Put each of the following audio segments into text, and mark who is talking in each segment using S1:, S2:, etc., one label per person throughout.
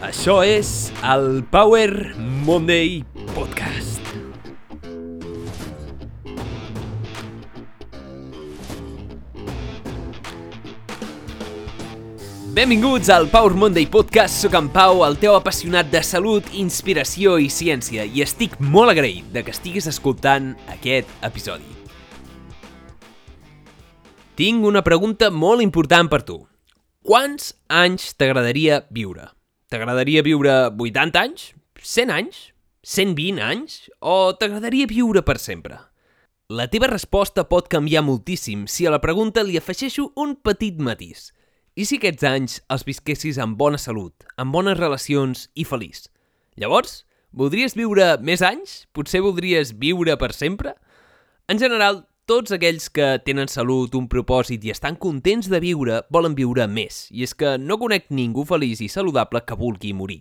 S1: Això és el Power Monday Podcast. Benvinguts al Power Monday Podcast. Soc en Pau, el teu apassionat de salut, inspiració i ciència, i estic molt agraït de que estiguis escoltant aquest episodi. Tinc una pregunta molt important per tu. Quants anys t'agradaria viure? T'agradaria viure 80 anys? 100 anys? 120 anys? O t'agradaria viure per sempre? La teva resposta pot canviar moltíssim si a la pregunta li afegeixo un petit matís. I si aquests anys els visquessis amb bona salut, amb bones relacions i feliç? Llavors, voldries viure més anys? Potser voldries viure per sempre? En general, tots aquells que tenen salut, un propòsit i estan contents de viure volen viure més. I és que no conec ningú feliç i saludable que vulgui morir.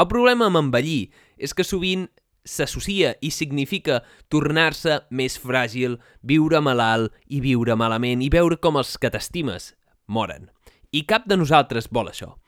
S1: El problema amb envellir és que sovint s'associa i significa tornar-se més fràgil, viure malalt i viure malament i veure com els que t'estimes moren. I cap de nosaltres vol això.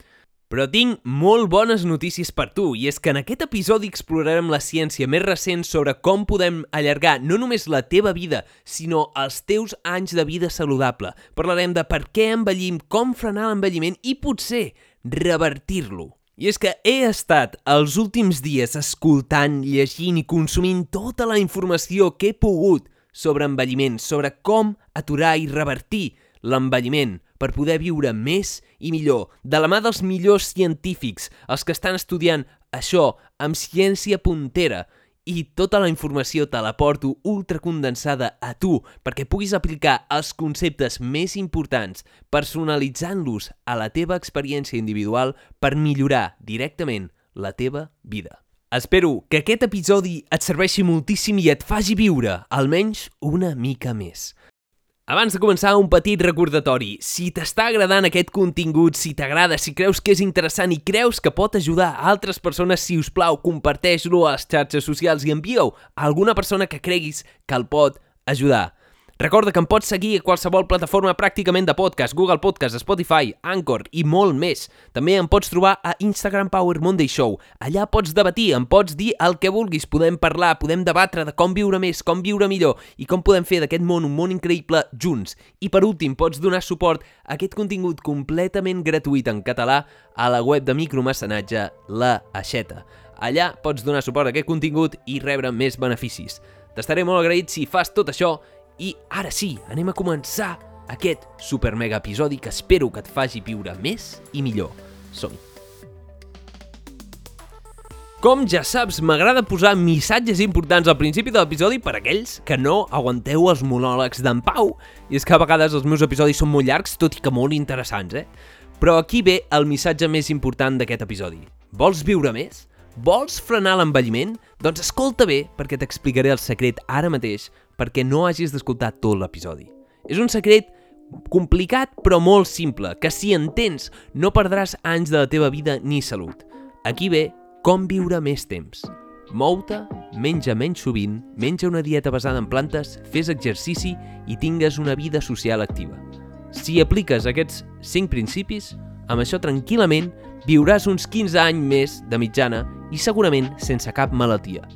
S1: Però tinc molt bones notícies per tu, i és que en aquest episodi explorarem la ciència més recent sobre com podem allargar no només la teva vida, sinó els teus anys de vida saludable. Parlarem de per què envellim, com frenar l'envelliment i potser revertir-lo. I és que he estat els últims dies escoltant, llegint i consumint tota la informació que he pogut sobre envelliment, sobre com aturar i revertir l'envelliment per poder viure més i millor, de la mà dels millors científics, els que estan estudiant això amb ciència puntera, i tota la informació te la porto ultracondensada a tu perquè puguis aplicar els conceptes més importants personalitzant-los a la teva experiència individual per millorar directament la teva vida. Espero que aquest episodi et serveixi moltíssim i et faci viure almenys una mica més. Abans de començar, un petit recordatori. Si t'està agradant aquest contingut, si t'agrada, si creus que és interessant i creus que pot ajudar a altres persones, si us plau, comparteix-lo a les xarxes socials i envia-ho a alguna persona que creguis que el pot ajudar. Recorda que em pots seguir a qualsevol plataforma pràcticament de podcast, Google Podcast, Spotify, Anchor i molt més. També em pots trobar a Instagram Power Monday Show. Allà pots debatir, em pots dir el que vulguis, podem parlar, podem debatre de com viure més, com viure millor i com podem fer d'aquest món un món increïble junts. I per últim, pots donar suport a aquest contingut completament gratuït en català a la web de micromecenatge La Aixeta. Allà pots donar suport a aquest contingut i rebre més beneficis. T'estaré molt agraït si fas tot això i ara sí, anem a començar aquest super mega episodi que espero que et faci viure més i millor. som -hi. Com ja saps, m'agrada posar missatges importants al principi de l'episodi per a aquells que no aguanteu els monòlegs d'en Pau. I és que a vegades els meus episodis són molt llargs, tot i que molt interessants, eh? Però aquí ve el missatge més important d'aquest episodi. Vols viure més? Vols frenar l'envelliment? Doncs escolta bé, perquè t'explicaré el secret ara mateix perquè no hagis d'escoltar tot l'episodi. És un secret complicat però molt simple, que si entens no perdràs anys de la teva vida ni salut. Aquí ve com viure més temps. Mou-te, menja menys sovint, menja una dieta basada en plantes, fes exercici i tingues una vida social activa. Si apliques aquests 5 principis, amb això tranquil·lament viuràs uns 15 anys més de mitjana i segurament sense cap malaltia.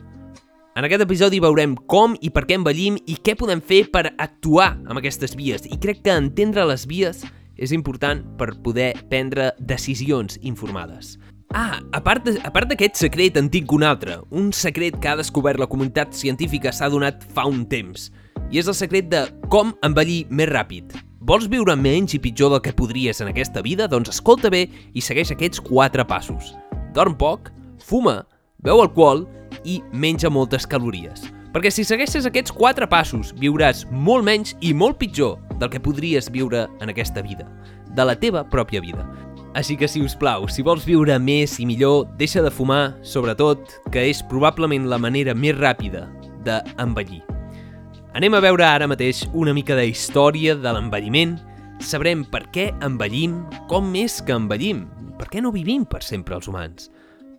S1: En aquest episodi veurem com i per què envellim i què podem fer per actuar amb aquestes vies. I crec que entendre les vies és important per poder prendre decisions informades. Ah, a part d'aquest secret en tinc un altre, un secret que ha descobert la comunitat científica s'ha donat fa un temps, i és el secret de com envellir més ràpid. Vols viure menys i pitjor del que podries en aquesta vida? Doncs escolta bé i segueix aquests quatre passos. Dorm poc, fuma, beu alcohol i menja moltes calories. Perquè si segueixes aquests quatre passos, viuràs molt menys i molt pitjor del que podries viure en aquesta vida, de la teva pròpia vida. Així que, si us plau, si vols viure més i millor, deixa de fumar, sobretot, que és probablement la manera més ràpida d'envellir. Anem a veure ara mateix una mica de història de l'envelliment, sabrem per què envellim, com més que envellim, per què no vivim per sempre els humans.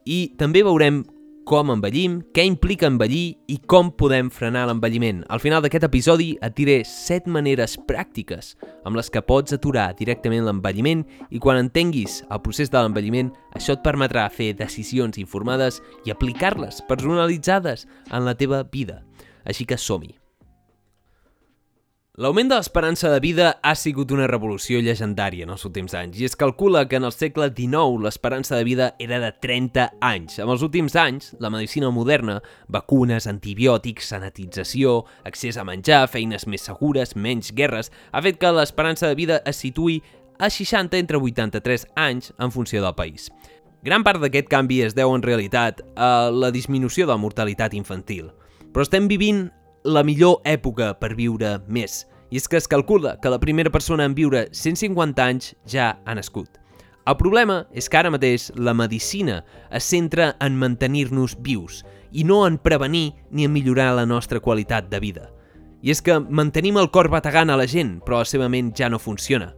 S1: I també veurem com envellim, què implica envellir i com podem frenar l'envelliment. Al final d'aquest episodi et diré 7 maneres pràctiques amb les que pots aturar directament l'envelliment i quan entenguis el procés de l'envelliment, això et permetrà fer decisions informades i aplicar-les personalitzades en la teva vida. Així que som-hi. L'augment de l'esperança de vida ha sigut una revolució llegendària en els últims anys i es calcula que en el segle XIX l'esperança de vida era de 30 anys. En els últims anys, la medicina moderna, vacunes, antibiòtics, sanitització, accés a menjar, feines més segures, menys guerres, ha fet que l'esperança de vida es situï a 60 entre 83 anys en funció del país. Gran part d'aquest canvi es deu en realitat a la disminució de la mortalitat infantil. Però estem vivint la millor època per viure més. I és que es calcula que la primera persona en viure 150 anys ja ha nascut. El problema és que ara mateix la medicina es centra en mantenir-nos vius i no en prevenir ni en millorar la nostra qualitat de vida. I és que mantenim el cor bategant a la gent, però la seva ment ja no funciona.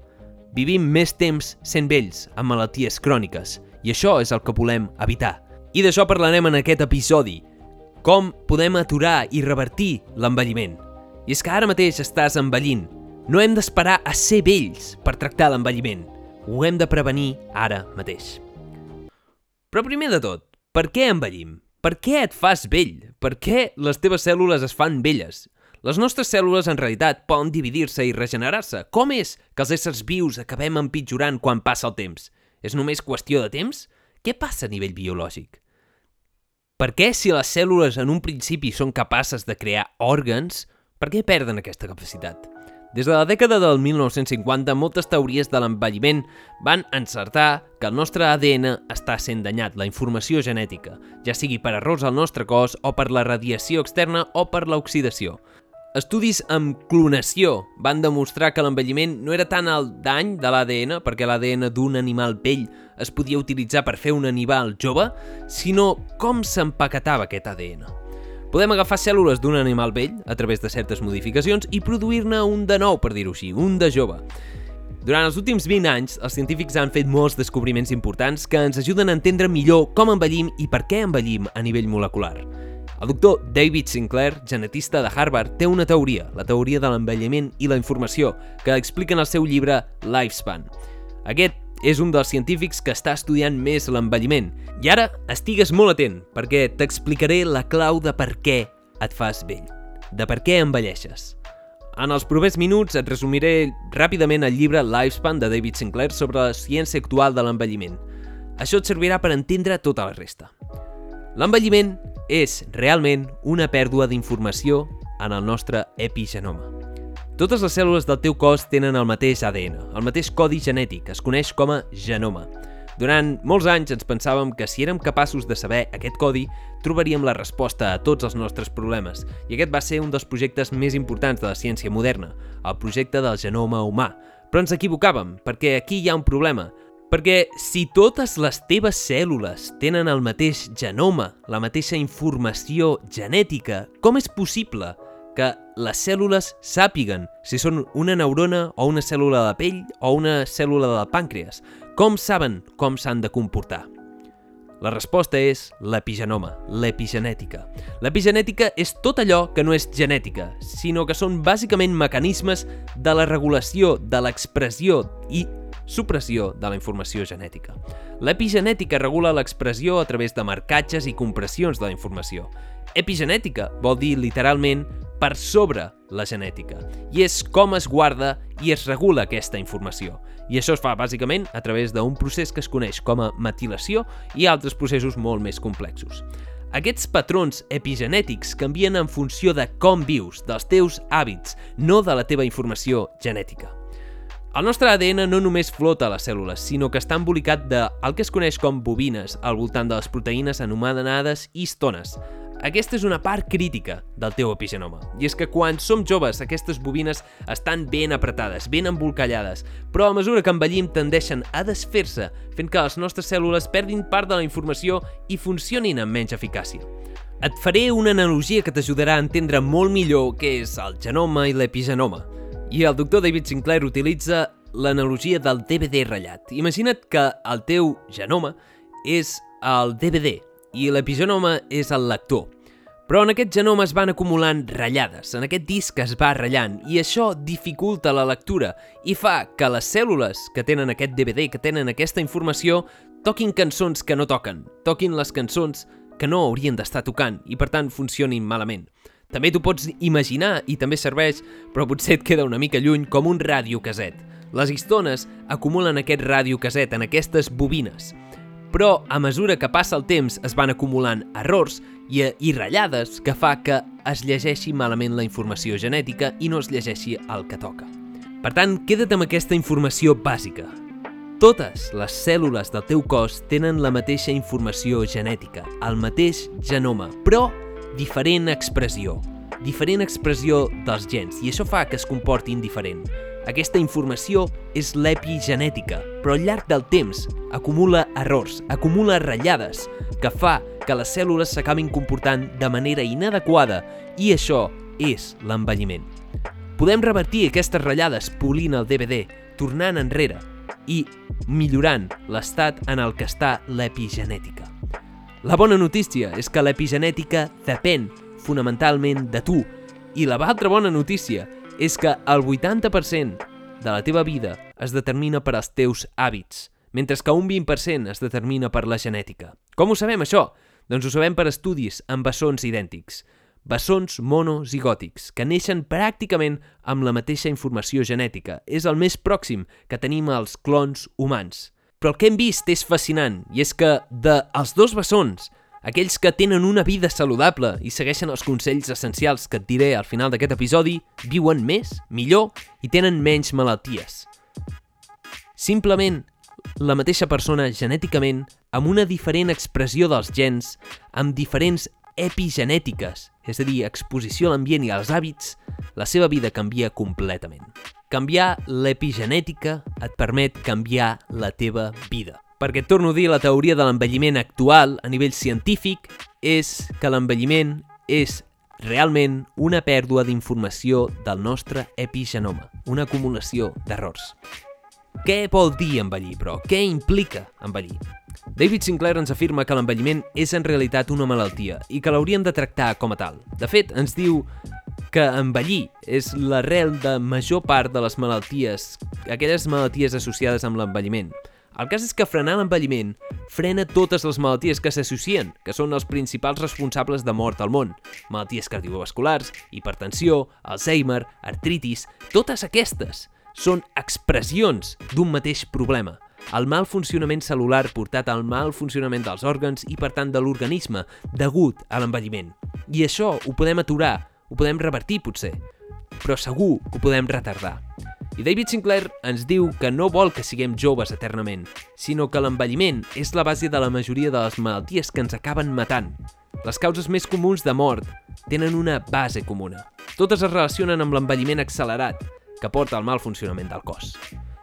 S1: Vivim més temps sent vells, amb malalties cròniques, i això és el que volem evitar. I d'això parlarem en aquest episodi, com podem aturar i revertir l'envelliment? I és que ara mateix estàs envellint. No hem d'esperar a ser vells per tractar l'envelliment. Ho hem de prevenir ara mateix. Però primer de tot, per què envellim? Per què et fas vell? Per què les teves cèl·lules es fan velles? Les nostres cèl·lules en realitat poden dividir-se i regenerar-se. Com és que els éssers vius acabem empitjorant quan passa el temps? És només qüestió de temps? Què passa a nivell biològic? Per què, si les cèl·lules en un principi són capaces de crear òrgans, per què perden aquesta capacitat? Des de la dècada del 1950, moltes teories de l'envelliment van encertar que el nostre ADN està sent danyat, la informació genètica, ja sigui per errors al nostre cos o per la radiació externa o per l'oxidació. Estudis amb clonació van demostrar que l'envelliment no era tant el dany de l'ADN, perquè l'ADN d'un animal vell es podia utilitzar per fer un animal jove, sinó com s'empaquetava aquest ADN. Podem agafar cèl·lules d'un animal vell a través de certes modificacions i produir-ne un de nou, per dir-ho així, un de jove. Durant els últims 20 anys, els científics han fet molts descobriments importants que ens ajuden a entendre millor com envellim i per què envellim a nivell molecular. El doctor David Sinclair, genetista de Harvard, té una teoria, la teoria de l'envelliment i la informació, que explica en el seu llibre Lifespan. Aquest és un dels científics que està estudiant més l'envelliment. I ara estigues molt atent, perquè t'explicaré la clau de per què et fas vell, de per què envelleixes. En els propers minuts et resumiré ràpidament el llibre Lifespan de David Sinclair sobre la ciència actual de l'envelliment. Això et servirà per entendre tota la resta. L'envelliment és realment una pèrdua d'informació en el nostre epigenoma. Totes les cèl·lules del teu cos tenen el mateix ADN, el mateix codi genètic, es coneix com a genoma. Durant molts anys ens pensàvem que si érem capaços de saber aquest codi, trobaríem la resposta a tots els nostres problemes, i aquest va ser un dels projectes més importants de la ciència moderna, el projecte del genoma humà. Però ens equivocàvem, perquè aquí hi ha un problema. Perquè si totes les teves cèl·lules tenen el mateix genoma, la mateixa informació genètica, com és possible que les cèl·lules sàpiguen si són una neurona o una cèl·lula de pell o una cèl·lula del pàncreas? Com saben com s'han de comportar? La resposta és l'epigenoma, l'epigenètica. L'epigenètica és tot allò que no és genètica, sinó que són bàsicament mecanismes de la regulació, de l'expressió i supressió de la informació genètica. L'epigenètica regula l'expressió a través de marcatges i compressions de la informació. Epigenètica vol dir literalment per sobre la genètica, i és com es guarda i es regula aquesta informació. I això es fa bàsicament a través d'un procés que es coneix com a metilació i altres processos molt més complexos. Aquests patrons epigenètics canvien en funció de com vius, dels teus hàbits, no de la teva informació genètica. El nostre ADN no només flota a les cèl·lules, sinó que està embolicat de el que es coneix com bobines, al voltant de les proteïnes anomenades histones. Aquesta és una part crítica del teu epigenoma. I és que quan som joves, aquestes bobines estan ben apretades, ben embolcallades, però a mesura que envellim tendeixen a desfer-se, fent que les nostres cèl·lules perdin part de la informació i funcionin amb menys eficàcia. Et faré una analogia que t'ajudarà a entendre molt millor què és el genoma i l'epigenoma. I el doctor David Sinclair utilitza l'analogia del DVD ratllat. Imagina't que el teu genoma és el DVD i l'epigenoma és el lector. Però en aquest genoma es van acumulant ratllades, en aquest disc es va ratllant, i això dificulta la lectura i fa que les cèl·lules que tenen aquest DVD, que tenen aquesta informació, toquin cançons que no toquen, toquin les cançons que no haurien d'estar tocant i per tant funcionin malament. També t'ho pots imaginar i també serveix, però potser et queda una mica lluny, com un radiocaset. Les histones acumulen aquest radiocaset en aquestes bobines, però a mesura que passa el temps es van acumulant errors i, i ratllades que fa que es llegeixi malament la informació genètica i no es llegeixi el que toca. Per tant, queda't amb aquesta informació bàsica. Totes les cèl·lules del teu cos tenen la mateixa informació genètica, el mateix genoma, però diferent expressió. Diferent expressió dels gens, i això fa que es comportin diferent. Aquesta informació és l'epigenètica, però al llarg del temps acumula errors, acumula ratllades, que fa que les cèl·lules s'acabin comportant de manera inadequada i això és l'envelliment. Podem revertir aquestes ratllades polint el DVD, tornant enrere i millorant l'estat en el que està l'epigenètica. La bona notícia és que l'epigenètica depèn fonamentalment de tu i la altra bona notícia és que el 80% de la teva vida es determina per als teus hàbits, mentre que un 20% es determina per la genètica. Com ho sabem, això? Doncs ho sabem per estudis amb bessons idèntics, bessons monozigòtics, que neixen pràcticament amb la mateixa informació genètica. És el més pròxim que tenim als clons humans. Però el que hem vist és fascinant, i és que dels dos bessons aquells que tenen una vida saludable i segueixen els consells essencials que et diré al final d'aquest episodi, viuen més, millor i tenen menys malalties. Simplement, la mateixa persona genèticament, amb una diferent expressió dels gens, amb diferents epigenètiques, és a dir, exposició a l'ambient i als hàbits, la seva vida canvia completament. Canviar l'epigenètica et permet canviar la teva vida. Perquè torno a dir, la teoria de l'envelliment actual a nivell científic és que l'envelliment és realment una pèrdua d'informació del nostre epigenoma, una acumulació d'errors. Què vol dir envellir, però? Què implica envellir? David Sinclair ens afirma que l'envelliment és en realitat una malaltia i que l'hauríem de tractar com a tal. De fet, ens diu que envellir és l'arrel de major part de les malalties, aquelles malalties associades amb l'envelliment. El cas és que frenar l'envelliment frena totes les malalties que s'associen, que són els principals responsables de mort al món. Malalties cardiovasculars, hipertensió, Alzheimer, artritis... Totes aquestes són expressions d'un mateix problema. El mal funcionament celular portat al mal funcionament dels òrgans i, per tant, de l'organisme, degut a l'envelliment. I això ho podem aturar, ho podem revertir, potser, però segur que ho podem retardar. I David Sinclair ens diu que no vol que siguem joves eternament, sinó que l'envelliment és la base de la majoria de les malalties que ens acaben matant. Les causes més comuns de mort tenen una base comuna. Totes es relacionen amb l'envelliment accelerat, que porta al mal funcionament del cos.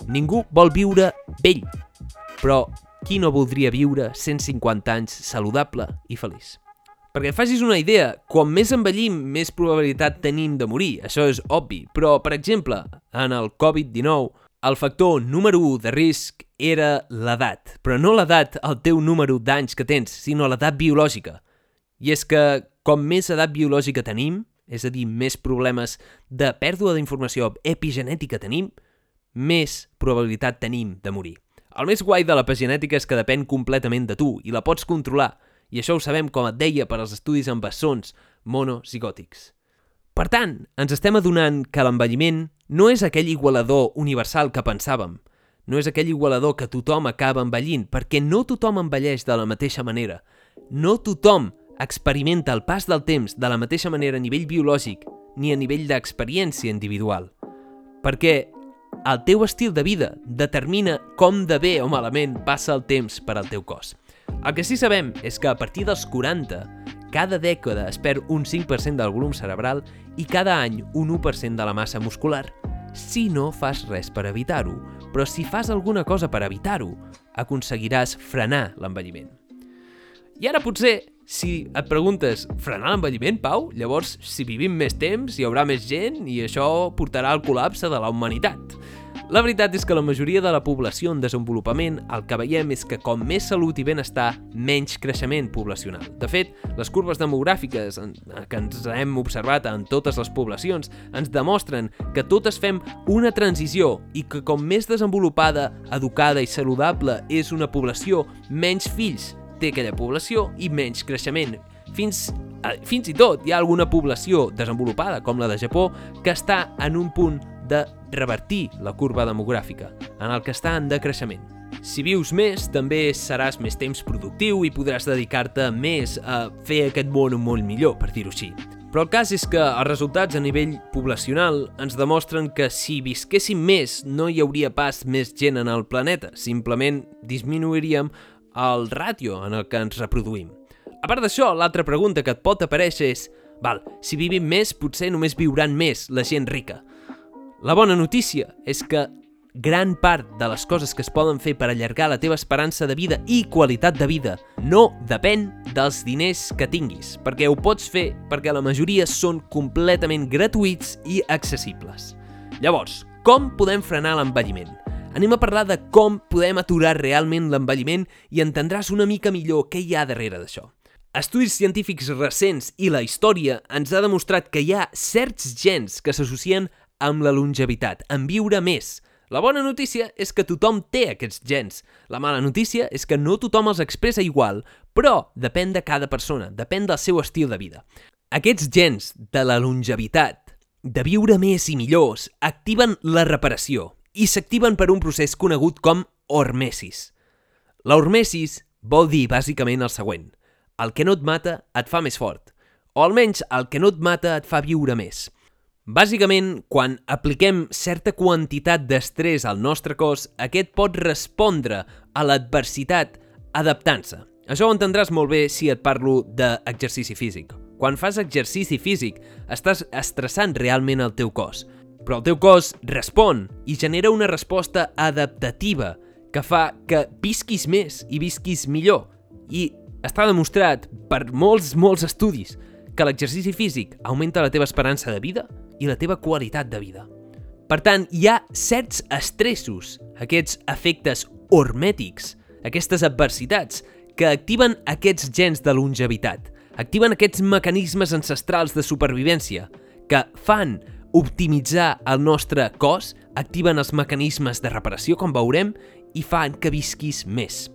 S1: Ningú vol viure vell, però qui no voldria viure 150 anys saludable i feliç? Perquè facis una idea, quan més envellim, més probabilitat tenim de morir, això és obvi, però, per exemple, en el Covid-19, el factor número 1 de risc era l'edat, però no l'edat el teu número d'anys que tens, sinó l'edat biològica. I és que com més edat biològica tenim, és a dir, més problemes de pèrdua d'informació epigenètica tenim, més probabilitat tenim de morir. El més guai de l'epigenètica és que depèn completament de tu i la pots controlar, i això ho sabem, com et deia, per als estudis amb bessons monozigòtics. Per tant, ens estem adonant que l'envelliment no és aquell igualador universal que pensàvem. No és aquell igualador que tothom acaba envellint, perquè no tothom envelleix de la mateixa manera. No tothom experimenta el pas del temps de la mateixa manera a nivell biològic ni a nivell d'experiència individual. Perquè el teu estil de vida determina com de bé o malament passa el temps per al teu cos. El que sí sabem és que a partir dels 40, cada dècada es perd un 5% del volum cerebral i cada any un 1% de la massa muscular, si no fas res per evitar-ho. Però si fas alguna cosa per evitar-ho, aconseguiràs frenar l'envelliment. I ara potser, si et preguntes frenar l'envelliment, Pau, llavors si vivim més temps hi haurà més gent i això portarà al col·lapse de la humanitat. La veritat és que la majoria de la població en desenvolupament el que veiem és que com més salut i benestar, menys creixement poblacional. De fet, les curves demogràfiques que ens hem observat en totes les poblacions ens demostren que totes fem una transició i que com més desenvolupada, educada i saludable és una població, menys fills té aquella població i menys creixement. Fins, eh, fins i tot hi ha alguna població desenvolupada, com la de Japó, que està en un punt de revertir la curva demogràfica, en el que està en decreixement. Si vius més, també seràs més temps productiu i podràs dedicar-te més a fer aquest món un món millor, per dir-ho així. Però el cas és que els resultats a nivell poblacional ens demostren que si visquéssim més no hi hauria pas més gent en el planeta, simplement disminuiríem el ràtio en el que ens reproduïm. A part d'això, l'altra pregunta que et pot aparèixer és Val, si vivim més, potser només viuran més la gent rica. La bona notícia és que gran part de les coses que es poden fer per allargar la teva esperança de vida i qualitat de vida no depèn dels diners que tinguis, perquè ho pots fer perquè la majoria són completament gratuïts i accessibles. Llavors, com podem frenar l'envelliment? Anem a parlar de com podem aturar realment l'envelliment i entendràs una mica millor què hi ha darrere d'això. Estudis científics recents i la història ens ha demostrat que hi ha certs gens que s'associen amb la longevitat, amb viure més. La bona notícia és que tothom té aquests gens. La mala notícia és que no tothom els expressa igual, però depèn de cada persona, depèn del seu estil de vida. Aquests gens de la longevitat, de viure més i millors, activen la reparació i s'activen per un procés conegut com hormesis. La hormesis vol dir bàsicament el següent – el que no et mata et fa més fort, o almenys el que no et mata et fa viure més. Bàsicament, quan apliquem certa quantitat d'estrès al nostre cos, aquest pot respondre a l'adversitat adaptant-se. Això ho entendràs molt bé si et parlo d'exercici físic. Quan fas exercici físic, estàs estressant realment el teu cos, però el teu cos respon i genera una resposta adaptativa que fa que visquis més i visquis millor. I està demostrat per molts, molts estudis que l'exercici físic augmenta la teva esperança de vida i la teva qualitat de vida. Per tant, hi ha certs estressos, aquests efectes hormètics, aquestes adversitats, que activen aquests gens de longevitat, activen aquests mecanismes ancestrals de supervivència, que fan optimitzar el nostre cos, activen els mecanismes de reparació, com veurem, i fan que visquis més.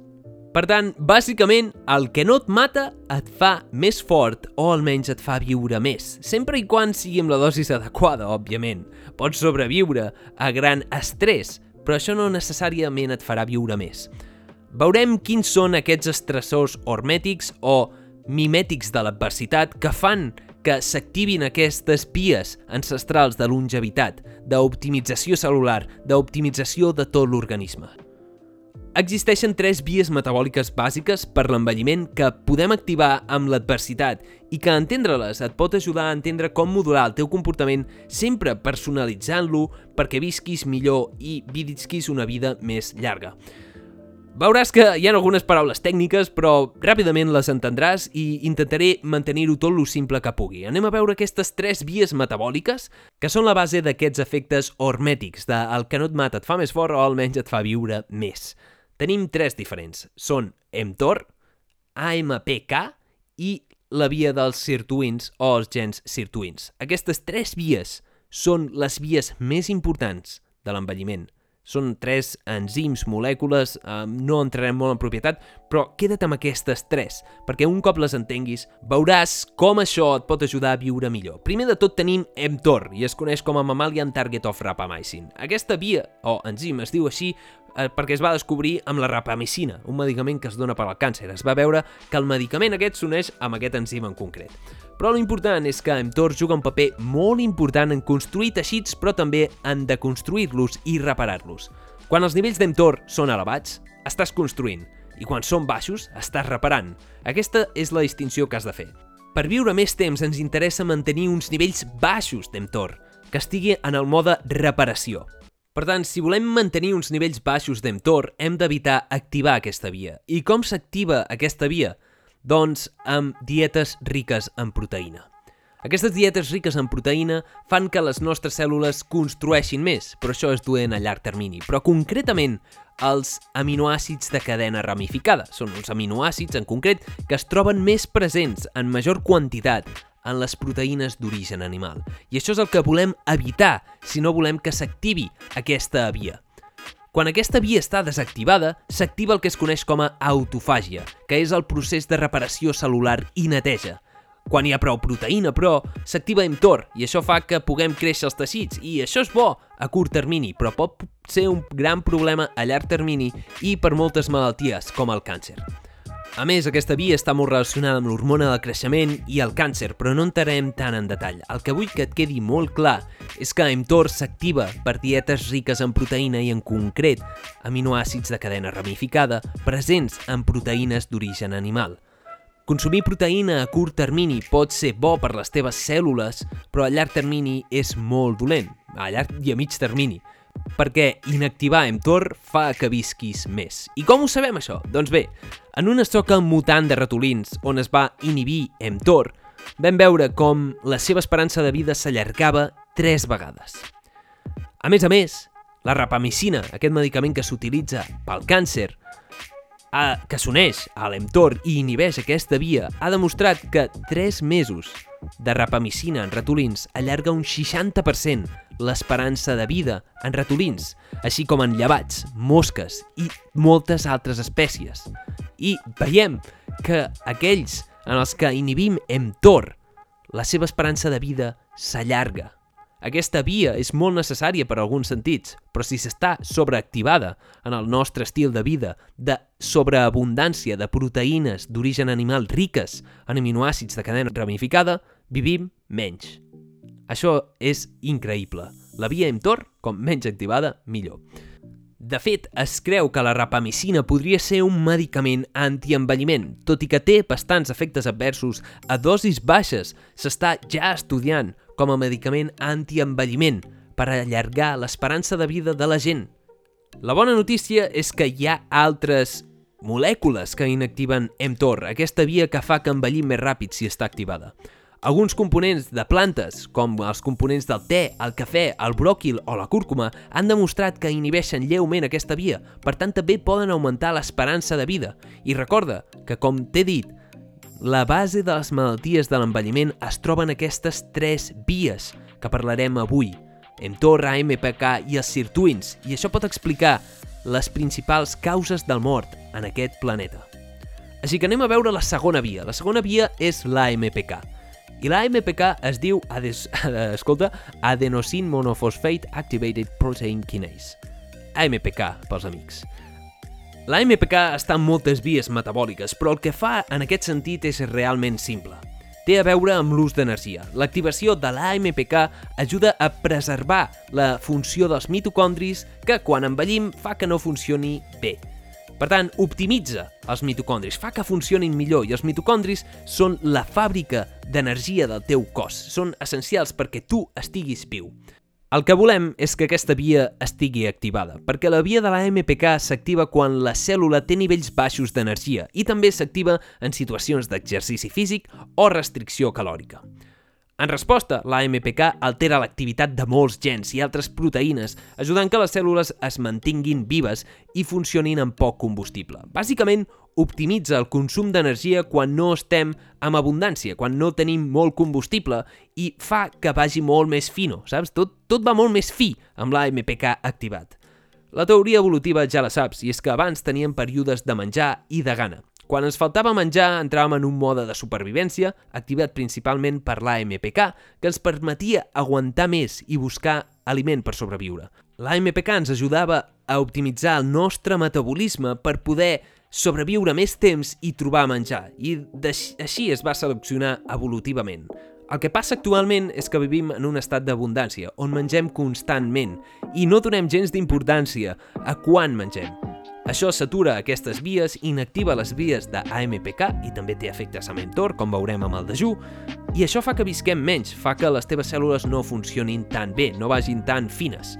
S1: Per tant, bàsicament, el que no et mata et fa més fort o almenys et fa viure més, sempre i quan sigui amb la dosis adequada, òbviament. Pots sobreviure a gran estrès, però això no necessàriament et farà viure més. Veurem quins són aquests estressors hormètics o mimètics de l'adversitat que fan que s'activin aquestes vies ancestrals de longevitat, d'optimització celular, d'optimització de tot l'organisme. Existeixen tres vies metabòliques bàsiques per l'envelliment que podem activar amb l'adversitat i que entendre-les et pot ajudar a entendre com modular el teu comportament sempre personalitzant-lo perquè visquis millor i visquis una vida més llarga. Veuràs que hi ha algunes paraules tècniques, però ràpidament les entendràs i intentaré mantenir-ho tot lo simple que pugui. Anem a veure aquestes tres vies metabòliques que són la base d'aquests efectes hormètics, de el que no et mata et fa més fort o almenys et fa viure més. Tenim tres diferents. Són mTOR, AMPK i la via dels sirtuins o els gens sirtuins. Aquestes tres vies són les vies més importants de l'envelliment. Són tres enzims, molècules, eh, no entrarem molt en propietat, però queda't amb aquestes tres, perquè un cop les entenguis veuràs com això et pot ajudar a viure millor. Primer de tot tenim mTOR, i es coneix com a Mammalian Target of Rapamycin. Aquesta via, o enzim, es diu així eh, perquè es va descobrir amb la rapamicina, un medicament que es dona per al càncer. Es va veure que el medicament aquest s'uneix amb aquest enzim en concret. Però l'important és que mTOR juga un paper molt important en construir teixits, però també en deconstruir-los i reparar-los. Quan els nivells d'mTOR són elevats, estàs construint, i quan són baixos, estàs reparant. Aquesta és la distinció que has de fer. Per viure més temps ens interessa mantenir uns nivells baixos d'mTOR, que estigui en el mode reparació. Per tant, si volem mantenir uns nivells baixos d'mTOR, hem d'evitar activar aquesta via. I com s'activa aquesta via? Doncs amb dietes riques en proteïna. Aquestes dietes riques en proteïna fan que les nostres cèl·lules construeixin més, però això es duen a llarg termini. Però concretament, els aminoàcids de cadena ramificada. Són uns aminoàcids, en concret, que es troben més presents en major quantitat en les proteïnes d'origen animal. I això és el que volem evitar si no volem que s'activi aquesta via. Quan aquesta via està desactivada, s'activa el que es coneix com a autofàgia, que és el procés de reparació celular i neteja. Quan hi ha prou proteïna, però, s'activa mTOR i això fa que puguem créixer els teixits i això és bo a curt termini, però pot ser un gran problema a llarg termini i per moltes malalties, com el càncer. A més, aquesta via està molt relacionada amb l'hormona del creixement i el càncer, però no entrarem tant en detall. El que vull que et quedi molt clar és que mTOR s'activa per dietes riques en proteïna i, en concret, aminoàcids de cadena ramificada presents en proteïnes d'origen animal. Consumir proteïna a curt termini pot ser bo per les teves cèl·lules, però a llarg termini és molt dolent, a llarg i a mig termini, perquè inactivar mTOR fa que visquis més. I com ho sabem això? Doncs bé, en una soca mutant de ratolins on es va inhibir mTOR, vam veure com la seva esperança de vida s'allargava tres vegades. A més a més, la rapamicina, aquest medicament que s'utilitza pel càncer, a, que s'uneix a l'emtor i inhibeix aquesta via ha demostrat que 3 mesos de rapamicina en ratolins allarga un 60% l'esperança de vida en ratolins, així com en llevats, mosques i moltes altres espècies. I veiem que aquells en els que inhibim mTOR, la seva esperança de vida s'allarga. Aquesta via és molt necessària per a alguns sentits, però si s'està sobreactivada en el nostre estil de vida de sobreabundància de proteïnes d'origen animal riques en aminoàcids de cadena ramificada, vivim menys. Això és increïble. La via mTOR, com menys activada, millor. De fet, es creu que la rapamicina podria ser un medicament antienvelliment, tot i que té bastants efectes adversos a dosis baixes. S'està ja estudiant com a medicament antienvelliment per allargar l'esperança de vida de la gent. La bona notícia és que hi ha altres molècules que inactiven mTOR, aquesta via que fa que envellim més ràpid si està activada. Alguns components de plantes, com els components del te, el cafè, el bròquil o la cúrcuma, han demostrat que inhibeixen lleument aquesta via, per tant també poden augmentar l'esperança de vida. I recorda que, com t'he dit, la base de les malalties de l'envelliment es troba en aquestes tres vies que parlarem avui, mTOR, AMPK i els sirtuins, i això pot explicar les principals causes del mort en aquest planeta. Així que anem a veure la segona via. La segona via és l'AMPK. I l'AMPK es diu, ades, escolta, Adenosine Monophosphate Activated Protein Kinase. AMPK, pels amics. La MPK està en moltes vies metabòliques, però el que fa en aquest sentit és realment simple. Té a veure amb l'ús d'energia. L'activació de l'AMPK ajuda a preservar la funció dels mitocondris que, quan envellim, fa que no funcioni bé. Per tant, optimitza els mitocondris, fa que funcionin millor i els mitocondris són la fàbrica d'energia del teu cos, són essencials perquè tu estiguis viu. El que volem és que aquesta via estigui activada, perquè la via de la MPK s'activa quan la cèl·lula té nivells baixos d'energia i també s'activa en situacions d'exercici físic o restricció calòrica. En resposta, la MPK altera l'activitat de molts gens i altres proteïnes, ajudant que les cèl·lules es mantinguin vives i funcionin amb poc combustible. Bàsicament, optimitza el consum d'energia quan no estem amb abundància, quan no tenim molt combustible i fa que vagi molt més fino, saps? Tot, tot va molt més fi amb l'AMPK activat. La teoria evolutiva ja la saps, i és que abans teníem períodes de menjar i de gana. Quan ens faltava menjar, entràvem en un mode de supervivència, activat principalment per l'AMPK, que ens permetia aguantar més i buscar aliment per sobreviure. L'AMPK ens ajudava a optimitzar el nostre metabolisme per poder sobreviure més temps i trobar menjar, i així es va seleccionar evolutivament. El que passa actualment és que vivim en un estat d'abundància, on mengem constantment, i no donem gens d'importància a quan mengem. Això satura aquestes vies, inactiva les vies de AMPK i també té efectes a mentor, com veurem amb el dejú, i això fa que visquem menys, fa que les teves cèl·lules no funcionin tan bé, no vagin tan fines.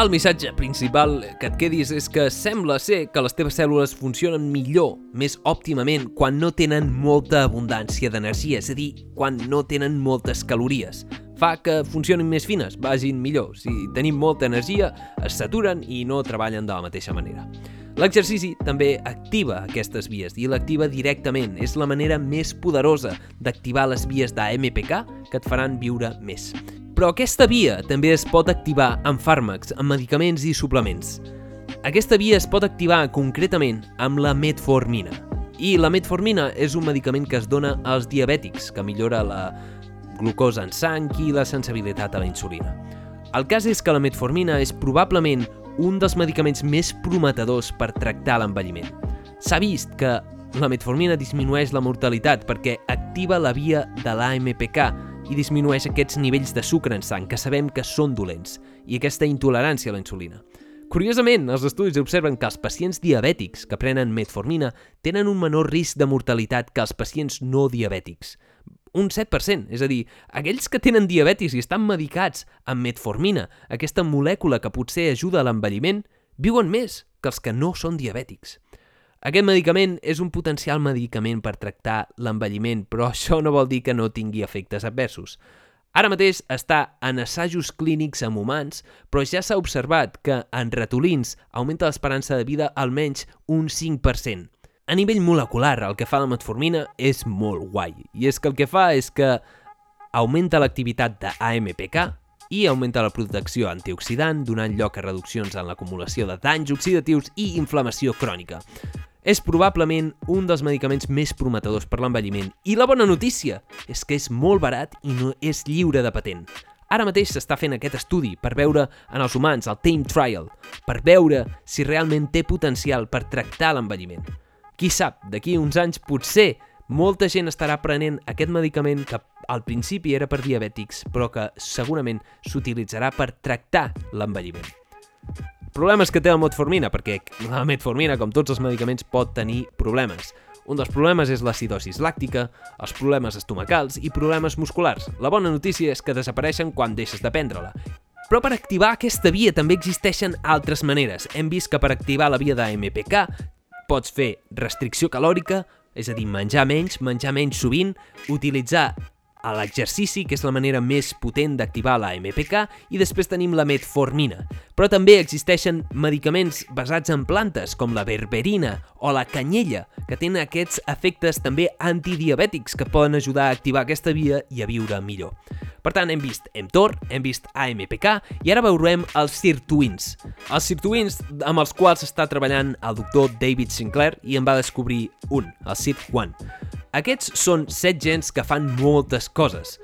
S1: El missatge principal que et quedis és que sembla ser que les teves cèl·lules funcionen millor, més òptimament, quan no tenen molta abundància d'energia, és a dir, quan no tenen moltes calories. Fa que funcionin més fines, vagin millor. Si tenim molta energia, es saturen i no treballen de la mateixa manera. L'exercici també activa aquestes vies i l'activa directament. És la manera més poderosa d'activar les vies d'AMPK que et faran viure més. Però aquesta via també es pot activar amb fàrmacs, amb medicaments i suplements. Aquesta via es pot activar concretament amb la metformina. I la metformina és un medicament que es dona als diabètics, que millora la glucosa en sang i la sensibilitat a la insulina. El cas és que la metformina és probablement un dels medicaments més prometedors per tractar l'envelliment. S'ha vist que la metformina disminueix la mortalitat perquè activa la via de l'AMPK i disminueix aquests nivells de sucre en sang que sabem que són dolents i aquesta intolerància a la insulina. Curiosament, els estudis observen que els pacients diabètics que prenen metformina tenen un menor risc de mortalitat que els pacients no diabètics un 7%, és a dir, aquells que tenen diabetis i estan medicats amb metformina, aquesta molècula que potser ajuda a l'envelliment, viuen més que els que no són diabètics. Aquest medicament és un potencial medicament per tractar l'envelliment, però això no vol dir que no tingui efectes adversos. Ara mateix està en assajos clínics amb humans, però ja s'ha observat que en ratolins augmenta l'esperança de vida almenys un 5%. A nivell molecular, el que fa la metformina és molt guai. I és que el que fa és que augmenta l'activitat de AMPK i augmenta la protecció antioxidant, donant lloc a reduccions en l'acumulació de danys oxidatius i inflamació crònica. És probablement un dels medicaments més prometedors per l'envelliment. I la bona notícia és que és molt barat i no és lliure de patent. Ara mateix s'està fent aquest estudi per veure en els humans, el Tame Trial, per veure si realment té potencial per tractar l'envelliment. Qui sap, d'aquí uns anys potser molta gent estarà prenent aquest medicament que al principi era per diabètics, però que segurament s'utilitzarà per tractar l'envelliment. Problemes que té la metformina, perquè la metformina, com tots els medicaments, pot tenir problemes. Un dels problemes és l'acidosis làctica, els problemes estomacals i problemes musculars. La bona notícia és que desapareixen quan deixes de prendre-la. Però per activar aquesta via també existeixen altres maneres. Hem vist que per activar la via d'AMPK pots fer restricció calòrica, és a dir, menjar menys, menjar menys sovint, utilitzar a l'exercici, que és la manera més potent d'activar la MPK, i després tenim la metformina. Però també existeixen medicaments basats en plantes, com la berberina o la canyella, que tenen aquests efectes també antidiabètics que poden ajudar a activar aquesta via i a viure millor. Per tant, hem vist mTOR, hem vist AMPK i ara veurem els sirtuins. Els sirtuins amb els quals està treballant el doctor David Sinclair i en va descobrir un, el SIRT1. Aquests són set gens que fan moltes coses,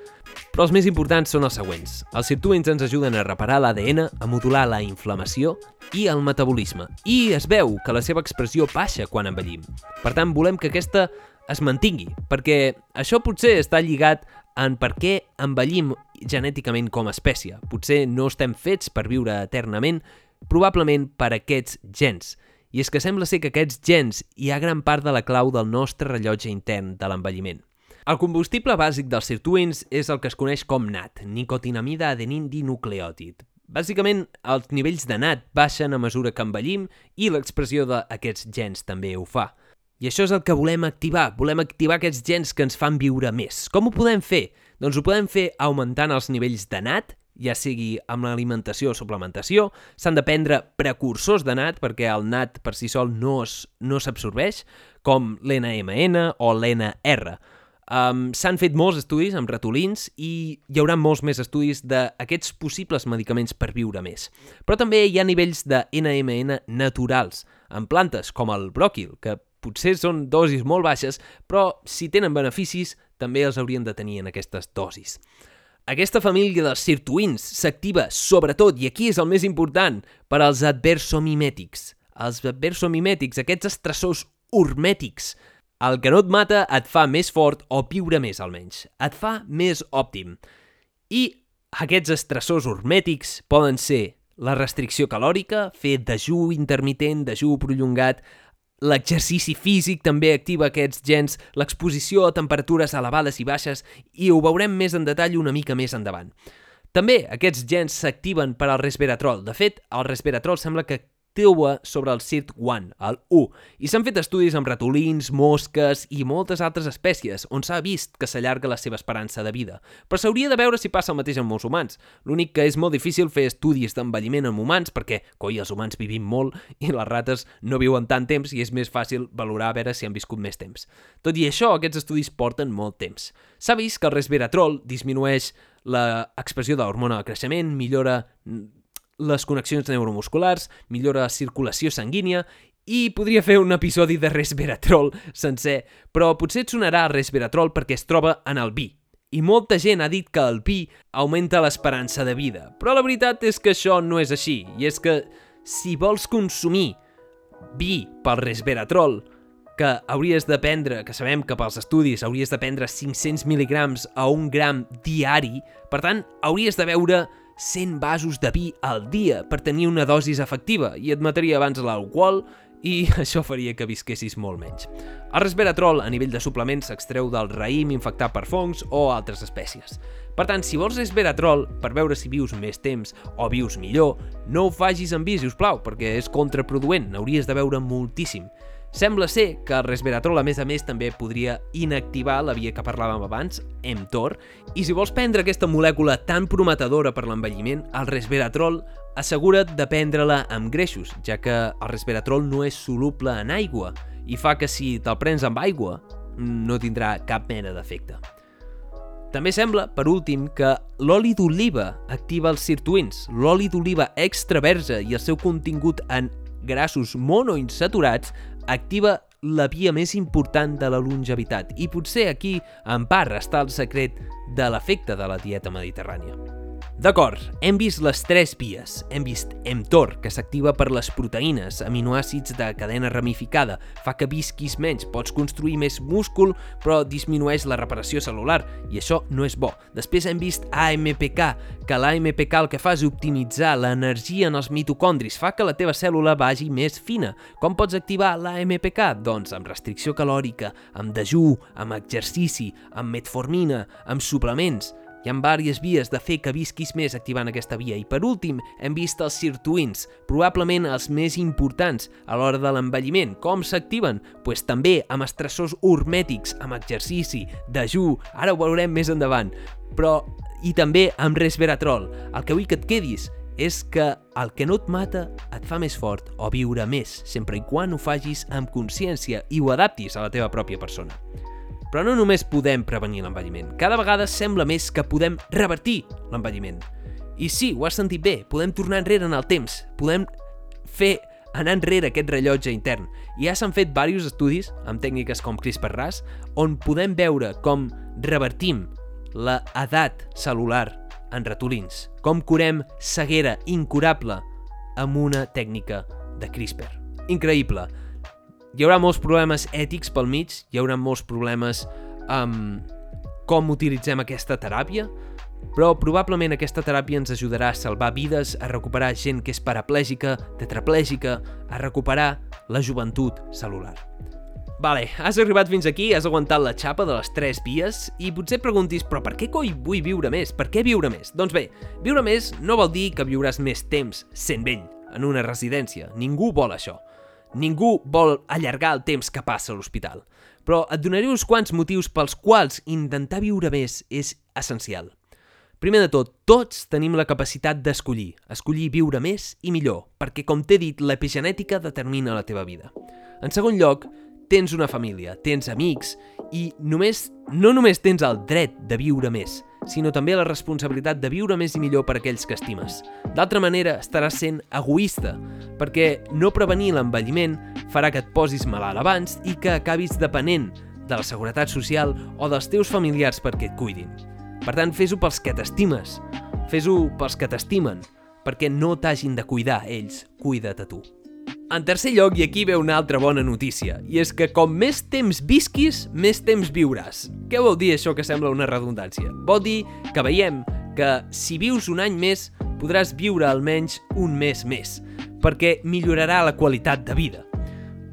S1: però els més importants són els següents. Els sirtuins ens ajuden a reparar l'ADN, a modular la inflamació i el metabolisme. I es veu que la seva expressió baixa quan envellim. Per tant, volem que aquesta es mantingui, perquè això potser està lligat en per què envellim genèticament com a espècie. Potser no estem fets per viure eternament, probablement per aquests gens. I és que sembla ser que aquests gens hi ha gran part de la clau del nostre rellotge intern de l'envelliment. El combustible bàsic dels sirtuins és el que es coneix com NAT, nicotinamida adenin dinucleòtid. Bàsicament, els nivells de NAT baixen a mesura que envellim i l'expressió d'aquests gens també ho fa. I això és el que volem activar, volem activar aquests gens que ens fan viure més. Com ho podem fer? Doncs ho podem fer augmentant els nivells de NAT ja sigui amb l'alimentació o suplementació, s'han de prendre precursors de NAT perquè el NAT per si sol no s'absorbeix, no com l'NMN o l'NR. Um, S'han fet molts estudis amb ratolins i hi haurà molts més estudis d'aquests possibles medicaments per viure més. Però també hi ha nivells de NMN naturals, en plantes com el bròquil, que potser són dosis molt baixes, però si tenen beneficis també els haurien de tenir en aquestes dosis. Aquesta família dels sirtuins s'activa sobretot, i aquí és el més important, per als adversomimètics. Els adversomimètics, aquests estressors hormètics. El que no et mata et fa més fort o viure més almenys. Et fa més òptim. I aquests estressors hormètics poden ser la restricció calòrica, fer dejú intermitent, dejú prolongat, L'exercici físic també activa aquests gens, l'exposició a temperatures elevades i baixes, i ho veurem més en detall una mica més endavant. També aquests gens s'activen per al resveratrol. De fet, el resveratrol sembla que actua sobre el SIRT-1, el 1, i s'han fet estudis amb ratolins, mosques i moltes altres espècies, on s'ha vist que s'allarga la seva esperança de vida. Però s'hauria de veure si passa el mateix amb molts humans. L'únic que és molt difícil fer estudis d'envelliment amb humans, perquè, coi, els humans vivim molt i les rates no viuen tant temps i és més fàcil valorar a veure si han viscut més temps. Tot i això, aquests estudis porten molt temps. S'ha vist que el resveratrol disminueix l'expressió de l'hormona de creixement, millora les connexions neuromusculars, millora la circulació sanguínia i podria fer un episodi de resveratrol sencer, però potser et sonarà resveratrol perquè es troba en el vi. I molta gent ha dit que el vi augmenta l'esperança de vida, però la veritat és que això no és així, i és que si vols consumir vi pel resveratrol, que hauries de prendre, que sabem que pels estudis hauries de prendre 500 mil·ligrams a un gram diari, per tant, hauries de beure 100 vasos de vi al dia per tenir una dosis efectiva i et mataria abans l'alcohol i això faria que visquessis molt menys. El resveratrol a nivell de suplements s'extreu del raïm infectat per fongs o altres espècies. Per tant, si vols resveratrol per veure si vius més temps o vius millor, no ho facis amb vi, si us plau, perquè és contraproduent, n'hauries de veure moltíssim. Sembla ser que el resveratrol, a més a més, també podria inactivar la via que parlàvem abans, mTOR, i si vols prendre aquesta molècula tan prometedora per l'envelliment, el resveratrol assegura't de prendre-la amb greixos, ja que el resveratrol no és soluble en aigua i fa que si te'l prens amb aigua no tindrà cap mena d'efecte. També sembla, per últim, que l'oli d'oliva activa els sirtuins. L'oli d'oliva extraversa i el seu contingut en grassos monoinsaturats activa la via més important de la longevitat i potser aquí, en part, està el secret de l'efecte de la dieta mediterrània. D'acord, hem vist les tres vies. Hem vist mTOR, que s'activa per les proteïnes, aminoàcids de cadena ramificada, fa que visquis menys, pots construir més múscul, però disminueix la reparació celular, i això no és bo. Després hem vist AMPK, que l'AMPK el que fa és optimitzar l'energia en els mitocondris, fa que la teva cèl·lula vagi més fina. Com pots activar l'AMPK? Doncs amb restricció calòrica, amb dejú, amb exercici, amb metformina, amb suplements. Hi ha diverses vies de fer que visquis més activant aquesta via i per últim hem vist els sirtuins, probablement els més importants a l'hora de l'envelliment. Com s'activen? Pues també amb estressors hormètics, amb exercici, dejú, ara ho veurem més endavant, però i també amb resveratrol. El que vull que et quedis és que el que no et mata et fa més fort o viure més, sempre i quan ho facis amb consciència i ho adaptis a la teva pròpia persona. Però no només podem prevenir l'envelliment, cada vegada sembla més que podem revertir l'envelliment. I sí, ho has sentit bé, podem tornar enrere en el temps, podem fer anar enrere aquest rellotge intern. I ja s'han fet diversos estudis, amb tècniques com CRISPR-Cas, on podem veure com revertim la edat celular en ratolins, com curem ceguera incurable amb una tècnica de CRISPR. Increïble! Hi haurà molts problemes ètics pel mig, hi haurà molts problemes amb com utilitzem aquesta teràpia, però probablement aquesta teràpia ens ajudarà a salvar vides, a recuperar gent que és paraplègica, tetraplègica, a recuperar la joventut celular. Vale, has arribat fins aquí, has aguantat la xapa de les tres vies i potser preguntis, però per què coi vull viure més? Per què viure més? Doncs bé, viure més no vol dir que viuràs més temps sent vell en una residència. Ningú vol això. Ningú vol allargar el temps que passa a l'hospital, però et donaré uns quants motius pels quals intentar viure més és essencial. Primer de tot, tots tenim la capacitat d'escollir, escollir viure més i millor, perquè, com t'he dit, l'epigenètica determina la teva vida. En segon lloc, tens una família, tens amics i només, no només tens el dret de viure més, sinó també la responsabilitat de viure més i millor per aquells que estimes. D'altra manera, estaràs sent egoista, perquè no prevenir l'envelliment farà que et posis malalt abans i que acabis depenent de la seguretat social o dels teus familiars perquè et cuidin. Per tant, fes-ho pels que t'estimes, fes-ho pels que t'estimen, perquè no t'hagin de cuidar ells, cuida't a tu. En tercer lloc, i aquí ve una altra bona notícia, i és que com més temps visquis, més temps viuràs. Què vol dir això que sembla una redundància? Vol dir que veiem que si vius un any més, podràs viure almenys un mes més, perquè millorarà la qualitat de vida.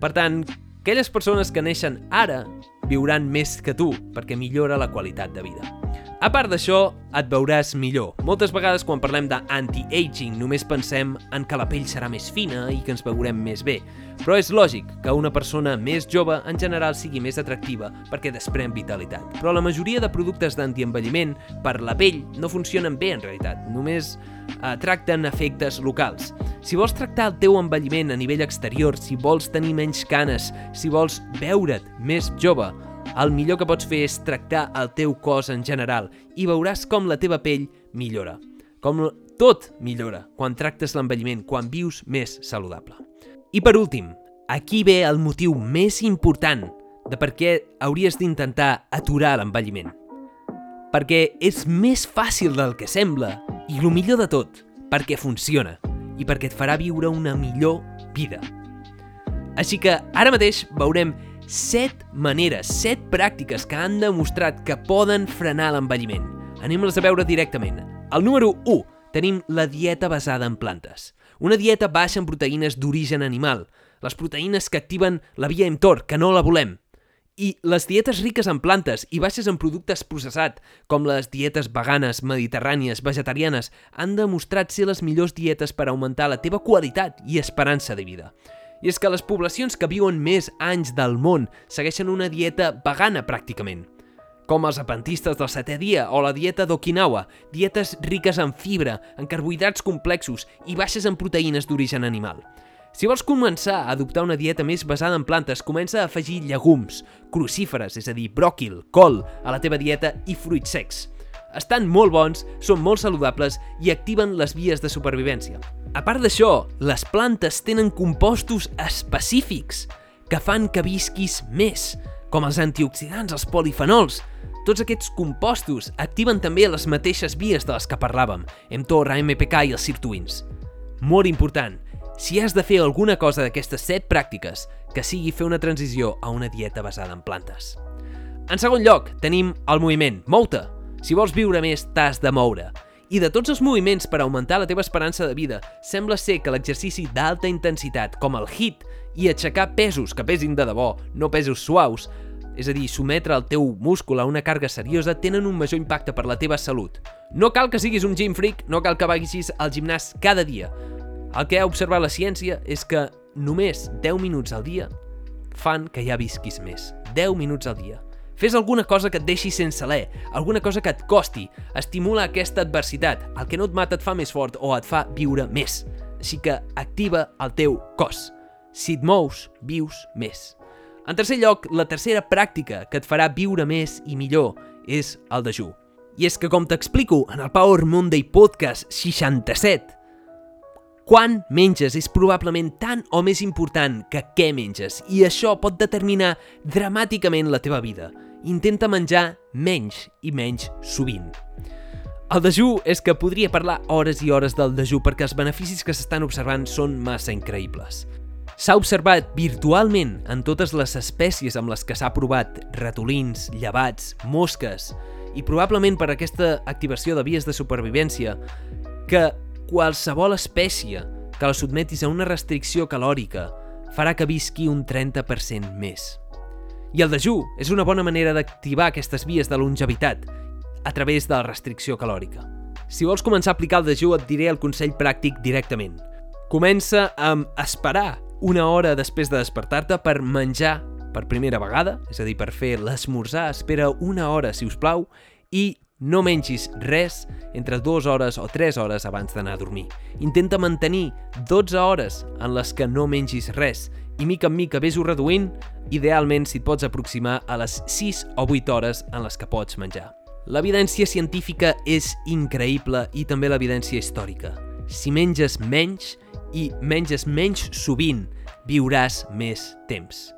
S1: Per tant, aquelles persones que neixen ara viuran més que tu, perquè millora la qualitat de vida. A part d'això, et veuràs millor. Moltes vegades quan parlem d'anti-aging només pensem en que la pell serà més fina i que ens veurem més bé. Però és lògic que una persona més jove en general sigui més atractiva perquè desprèn vitalitat. Però la majoria de productes d'antienvelliment per la pell no funcionen bé en realitat, només eh, tracten efectes locals. Si vols tractar el teu envelliment a nivell exterior, si vols tenir menys canes, si vols veure't més jove, el millor que pots fer és tractar el teu cos en general i veuràs com la teva pell millora. Com tot millora quan tractes l'envelliment, quan vius més saludable. I per últim, aquí ve el motiu més important de per què hauries d'intentar aturar l'envelliment. Perquè és més fàcil del que sembla i el millor de tot, perquè funciona i perquè et farà viure una millor vida. Així que ara mateix veurem 7 maneres, 7 pràctiques que han demostrat que poden frenar l'envelliment. Anem-les a veure directament. El número 1. Tenim la dieta basada en plantes. Una dieta baixa en proteïnes d'origen animal, les proteïnes que activen la via mTOR, que no la volem. I les dietes riques en plantes i baixes en productes processats, com les dietes veganes, mediterrànies, vegetarianes, han demostrat ser les millors dietes per augmentar la teva qualitat i esperança de vida. I és que les poblacions que viuen més anys del món segueixen una dieta vegana pràcticament, com els apentistes del setè dia o la dieta d'Okinawa, dietes riques en fibra, en carbohidrats complexos i baixes en proteïnes d'origen animal. Si vols començar a adoptar una dieta més basada en plantes, comença a afegir llegums, crucíferes, és a dir, bròquil, col, a la teva dieta i fruits secs. Estan molt bons, són molt saludables i activen les vies de supervivència. A part d'això, les plantes tenen compostos específics que fan que visquis més, com els antioxidants, els polifenols. Tots aquests compostos activen també les mateixes vies de les que parlàvem, mTOR, AMPK i els sirtuins. Molt important, si has de fer alguna cosa d'aquestes 7 pràctiques, que sigui fer una transició a una dieta basada en plantes. En segon lloc, tenim el moviment. Mou-te! Si vols viure més, t'has de moure. I de tots els moviments per augmentar la teva esperança de vida, sembla ser que l'exercici d'alta intensitat, com el HIIT, i aixecar pesos que pesin de debò, no pesos suaus, és a dir, sometre el teu múscul a una càrrega seriosa, tenen un major impacte per la teva salut. No cal que siguis un gym freak, no cal que vagis al gimnàs cada dia. El que ha observat la ciència és que només 10 minuts al dia fan que ja visquis més. 10 minuts al dia. Fes alguna cosa que et deixi sense alè, alguna cosa que et costi, estimula aquesta adversitat. El que no et mata et fa més fort o et fa viure més. Així que activa el teu cos. Si et mous, vius més. En tercer lloc, la tercera pràctica que et farà viure més i millor és el dejú. I és que, com t'explico en el Power Monday Podcast 67, quan menges és probablement tan o més important que què menges i això pot determinar dramàticament la teva vida. Intenta menjar menys i menys sovint. El dejú és que podria parlar hores i hores del dejú perquè els beneficis que s'estan observant són massa increïbles. S'ha observat virtualment en totes les espècies amb les que s'ha provat ratolins, llevats, mosques, i probablement per aquesta activació de vies de supervivència, que qualsevol espècie que la sotmetis a una restricció calòrica farà que visqui un 30% més. I el dejú és una bona manera d'activar aquestes vies de longevitat a través de la restricció calòrica. Si vols començar a aplicar el dejú et diré el consell pràctic directament. Comença amb esperar una hora després de despertar-te per menjar per primera vegada, és a dir, per fer l'esmorzar, espera una hora, si us plau, i no mengis res entre 2 hores o 3 hores abans d'anar a dormir. Intenta mantenir 12 hores en les que no mengis res i mica en mica vés-ho reduint, idealment si et pots aproximar a les 6 o 8 hores en les que pots menjar. L'evidència científica és increïble i també l'evidència històrica. Si menges menys i menges menys sovint, viuràs més temps.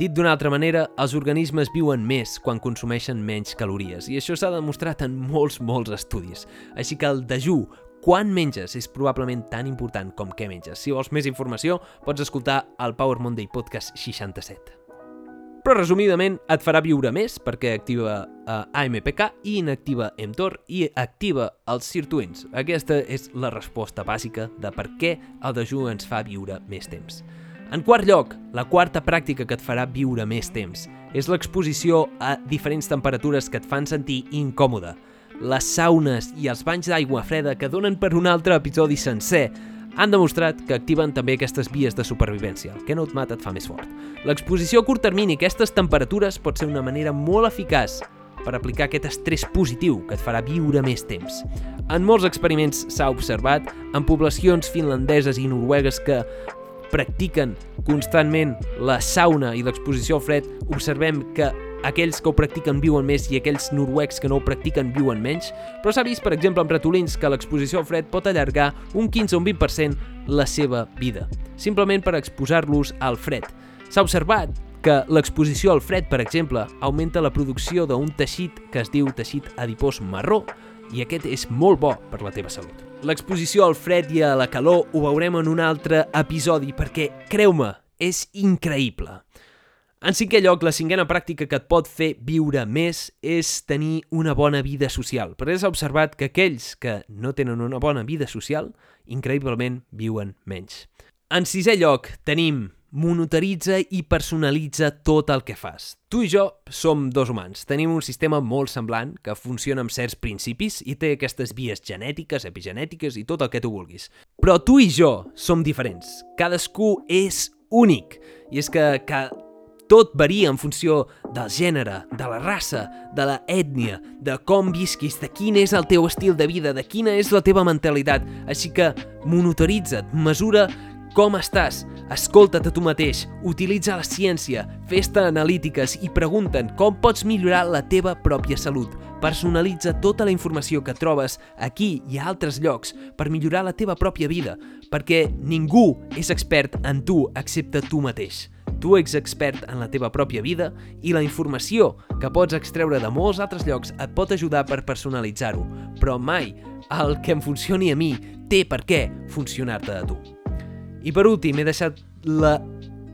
S1: Dit d'una altra manera, els organismes viuen més quan consumeixen menys calories, i això s'ha demostrat en molts, molts estudis. Així que el dejú, quan menges, és probablement tan important com què menges. Si vols més informació, pots escoltar el Power Monday Podcast 67. Però resumidament et farà viure més perquè activa eh, AMPK i inactiva mTOR i activa els sirtuins. Aquesta és la resposta bàsica de per què el dejú ens fa viure més temps. En quart lloc, la quarta pràctica que et farà viure més temps és l'exposició a diferents temperatures que et fan sentir incòmode. Les saunes i els banys d'aigua freda que donen per un altre episodi sencer han demostrat que activen també aquestes vies de supervivència. El que no et mata et fa més fort. L'exposició a curt termini a aquestes temperatures pot ser una manera molt eficaç per aplicar aquest estrès positiu que et farà viure més temps. En molts experiments s'ha observat en poblacions finlandeses i noruegues que practiquen constantment la sauna i l'exposició al fred, observem que aquells que ho practiquen viuen més i aquells noruecs que no ho practiquen viuen menys, però s'ha vist, per exemple, amb ratolins que l'exposició al fred pot allargar un 15 o un 20% la seva vida, simplement per exposar-los al fred. S'ha observat que l'exposició al fred, per exemple, augmenta la producció d'un teixit que es diu teixit adipós marró i aquest és molt bo per la teva salut. L'exposició al fred i a la calor ho veurem en un altre episodi perquè, creu-me, és increïble. En cinquè lloc, la cinquena pràctica que et pot fer viure més és tenir una bona vida social, perquè s'ha observat que aquells que no tenen una bona vida social, increïblement viuen menys. En sisè lloc, tenim monitoritza i personalitza tot el que fas. Tu i jo som dos humans. Tenim un sistema molt semblant que funciona amb certs principis i té aquestes vies genètiques, epigenètiques i tot el que tu vulguis. Però tu i jo som diferents. Cadascú és únic. I és que, que tot varia en funció del gènere, de la raça, de la ètnia, de com visquis, de quin és el teu estil de vida, de quina és la teva mentalitat. Així que monitoritza't, mesura com estàs? Escolta't a tu mateix, utilitza la ciència, fes-te analítiques i pregunta'n com pots millorar la teva pròpia salut. Personalitza tota la informació que trobes aquí i a altres llocs per millorar la teva pròpia vida, perquè ningú és expert en tu excepte tu mateix. Tu ets expert en la teva pròpia vida i la informació que pots extreure de molts altres llocs et pot ajudar per personalitzar-ho, però mai el que em funcioni a mi té per què funcionar-te a tu. I per últim, he deixat la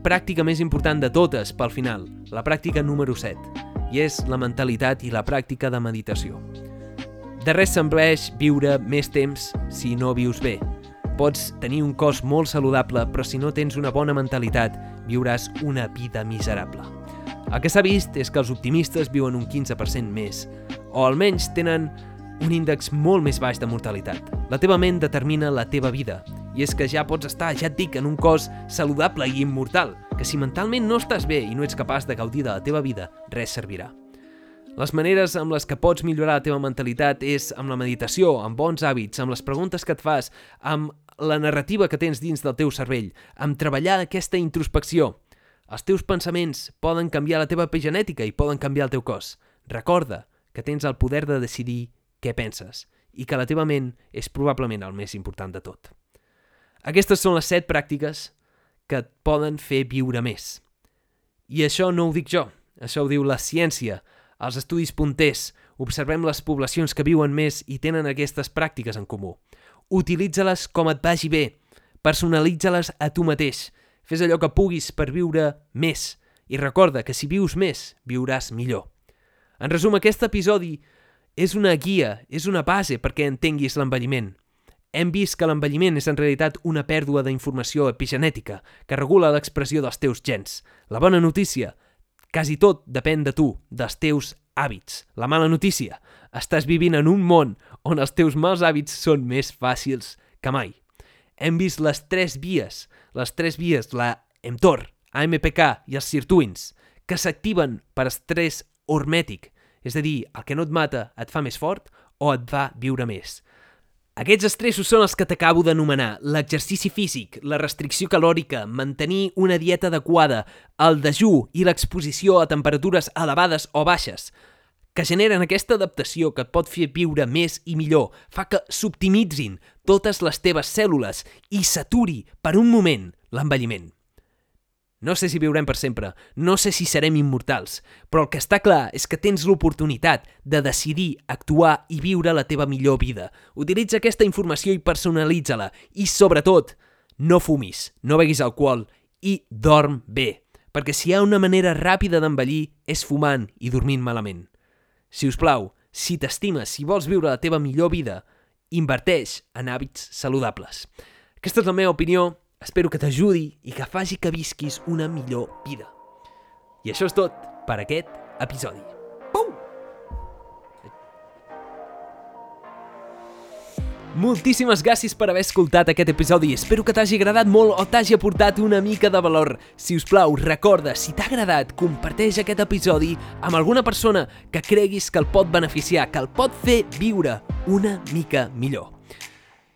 S1: pràctica més important de totes pel final, la pràctica número 7, i és la mentalitat i la pràctica de meditació. De res sembleix viure més temps si no vius bé. Pots tenir un cos molt saludable, però si no tens una bona mentalitat, viuràs una vida miserable. El que s'ha vist és que els optimistes viuen un 15% més, o almenys tenen un índex molt més baix de mortalitat. La teva ment determina la teva vida, i és que ja pots estar, ja et dic, en un cos saludable i immortal, que si mentalment no estàs bé i no ets capaç de gaudir de la teva vida, res servirà. Les maneres amb les que pots millorar la teva mentalitat és amb la meditació, amb bons hàbits, amb les preguntes que et fas, amb la narrativa que tens dins del teu cervell, amb treballar aquesta introspecció. Els teus pensaments poden canviar la teva epigenètica i poden canviar el teu cos. Recorda que tens el poder de decidir què penses i que la teva ment és probablement el més important de tot. Aquestes són les set pràctiques que et poden fer viure més. I això no ho dic jo, això ho diu la ciència, els estudis punters, observem les poblacions que viuen més i tenen aquestes pràctiques en comú. Utilitza-les com et vagi bé, personalitza-les a tu mateix, fes allò que puguis per viure més i recorda que si vius més, viuràs millor. En resum, aquest episodi és una guia, és una base perquè entenguis l'envelliment – hem vist que l'envelliment és en realitat una pèrdua d'informació epigenètica que regula l'expressió dels teus gens. La bona notícia, quasi tot depèn de tu, dels teus hàbits. La mala notícia, estàs vivint en un món on els teus mals hàbits són més fàcils que mai. Hem vist les tres vies, les tres vies, la mTOR, AMPK i els sirtuins, que s'activen per estrès hormètic, és a dir, el que no et mata et fa més fort o et fa viure més. Aquests estressos són els que t'acabo d'anomenar, l'exercici físic, la restricció calòrica, mantenir una dieta adequada, el dejú i l'exposició a temperatures elevades o baixes, que generen aquesta adaptació que et pot fer viure més i millor, fa que s'optimitzin totes les teves cèl·lules i s'aturi per un moment l'envelliment. No sé si viurem per sempre, no sé si serem immortals, però el que està clar és que tens l'oportunitat de decidir, actuar i viure la teva millor vida. Utilitza aquesta informació i personalitza-la. I, sobretot, no fumis, no beguis alcohol i dorm bé, perquè si hi ha una manera ràpida d'envellir és fumant i dormint malament. Si us plau, si t'estimes, si vols viure la teva millor vida, inverteix en hàbits saludables. Aquesta és la meva opinió, Espero que t'ajudi i que faci que visquis una millor vida. I això és tot. per aquest episodi. Pum! Moltíssimes gràcies per haver escoltat aquest episodi. Espero que t'hagi agradat molt o t'hagi aportat una mica de valor. Si us plau, recorda, si t'ha agradat, comparteix aquest episodi amb alguna persona que creguis que el pot beneficiar, que el pot fer viure una mica millor.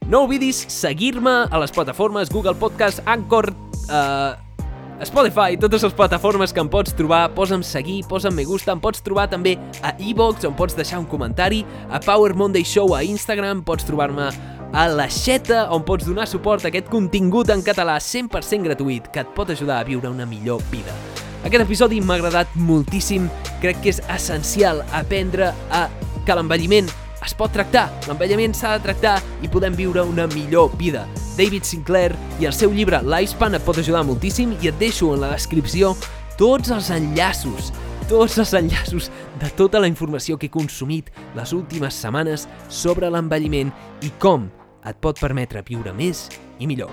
S1: No oblidis seguir-me a les plataformes Google Podcast, Anchor, eh, Spotify, totes les plataformes que em pots trobar, posa'm seguir, posa'm me gusta, em pots trobar també a iVox, on pots deixar un comentari, a Power Monday Show a Instagram, pots trobar-me a la Xeta, on pots donar suport a aquest contingut en català 100% gratuït que et pot ajudar a viure una millor vida. Aquest episodi m'ha agradat moltíssim, crec que és essencial aprendre a que l'envelliment es pot tractar, l'envelliment s'ha de tractar i podem viure una millor vida. David Sinclair i el seu llibre Lifespan et pot ajudar moltíssim i et deixo en la descripció tots els enllaços, tots els enllaços de tota la informació que he consumit les últimes setmanes sobre l'envelliment i com et pot permetre viure més i millor.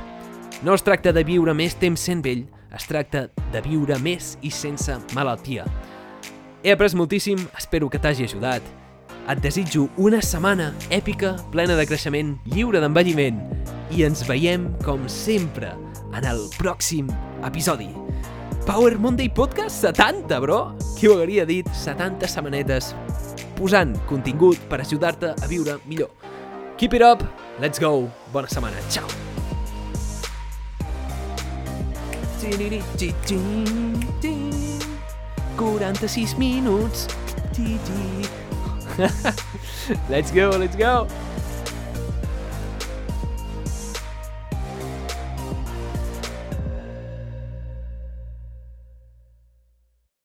S1: No es tracta de viure més temps sent vell, es tracta de viure més i sense malaltia. He après moltíssim, espero que t'hagi ajudat et desitjo una setmana èpica, plena de creixement, lliure d'envelliment i ens veiem, com sempre, en el pròxim episodi. Power Monday Podcast 70, bro! Qui ho hauria dit? 70 setmanetes posant contingut per ajudar-te a viure millor. Keep it up, let's go, bona setmana, ciao! 46 minuts let's go, let's go.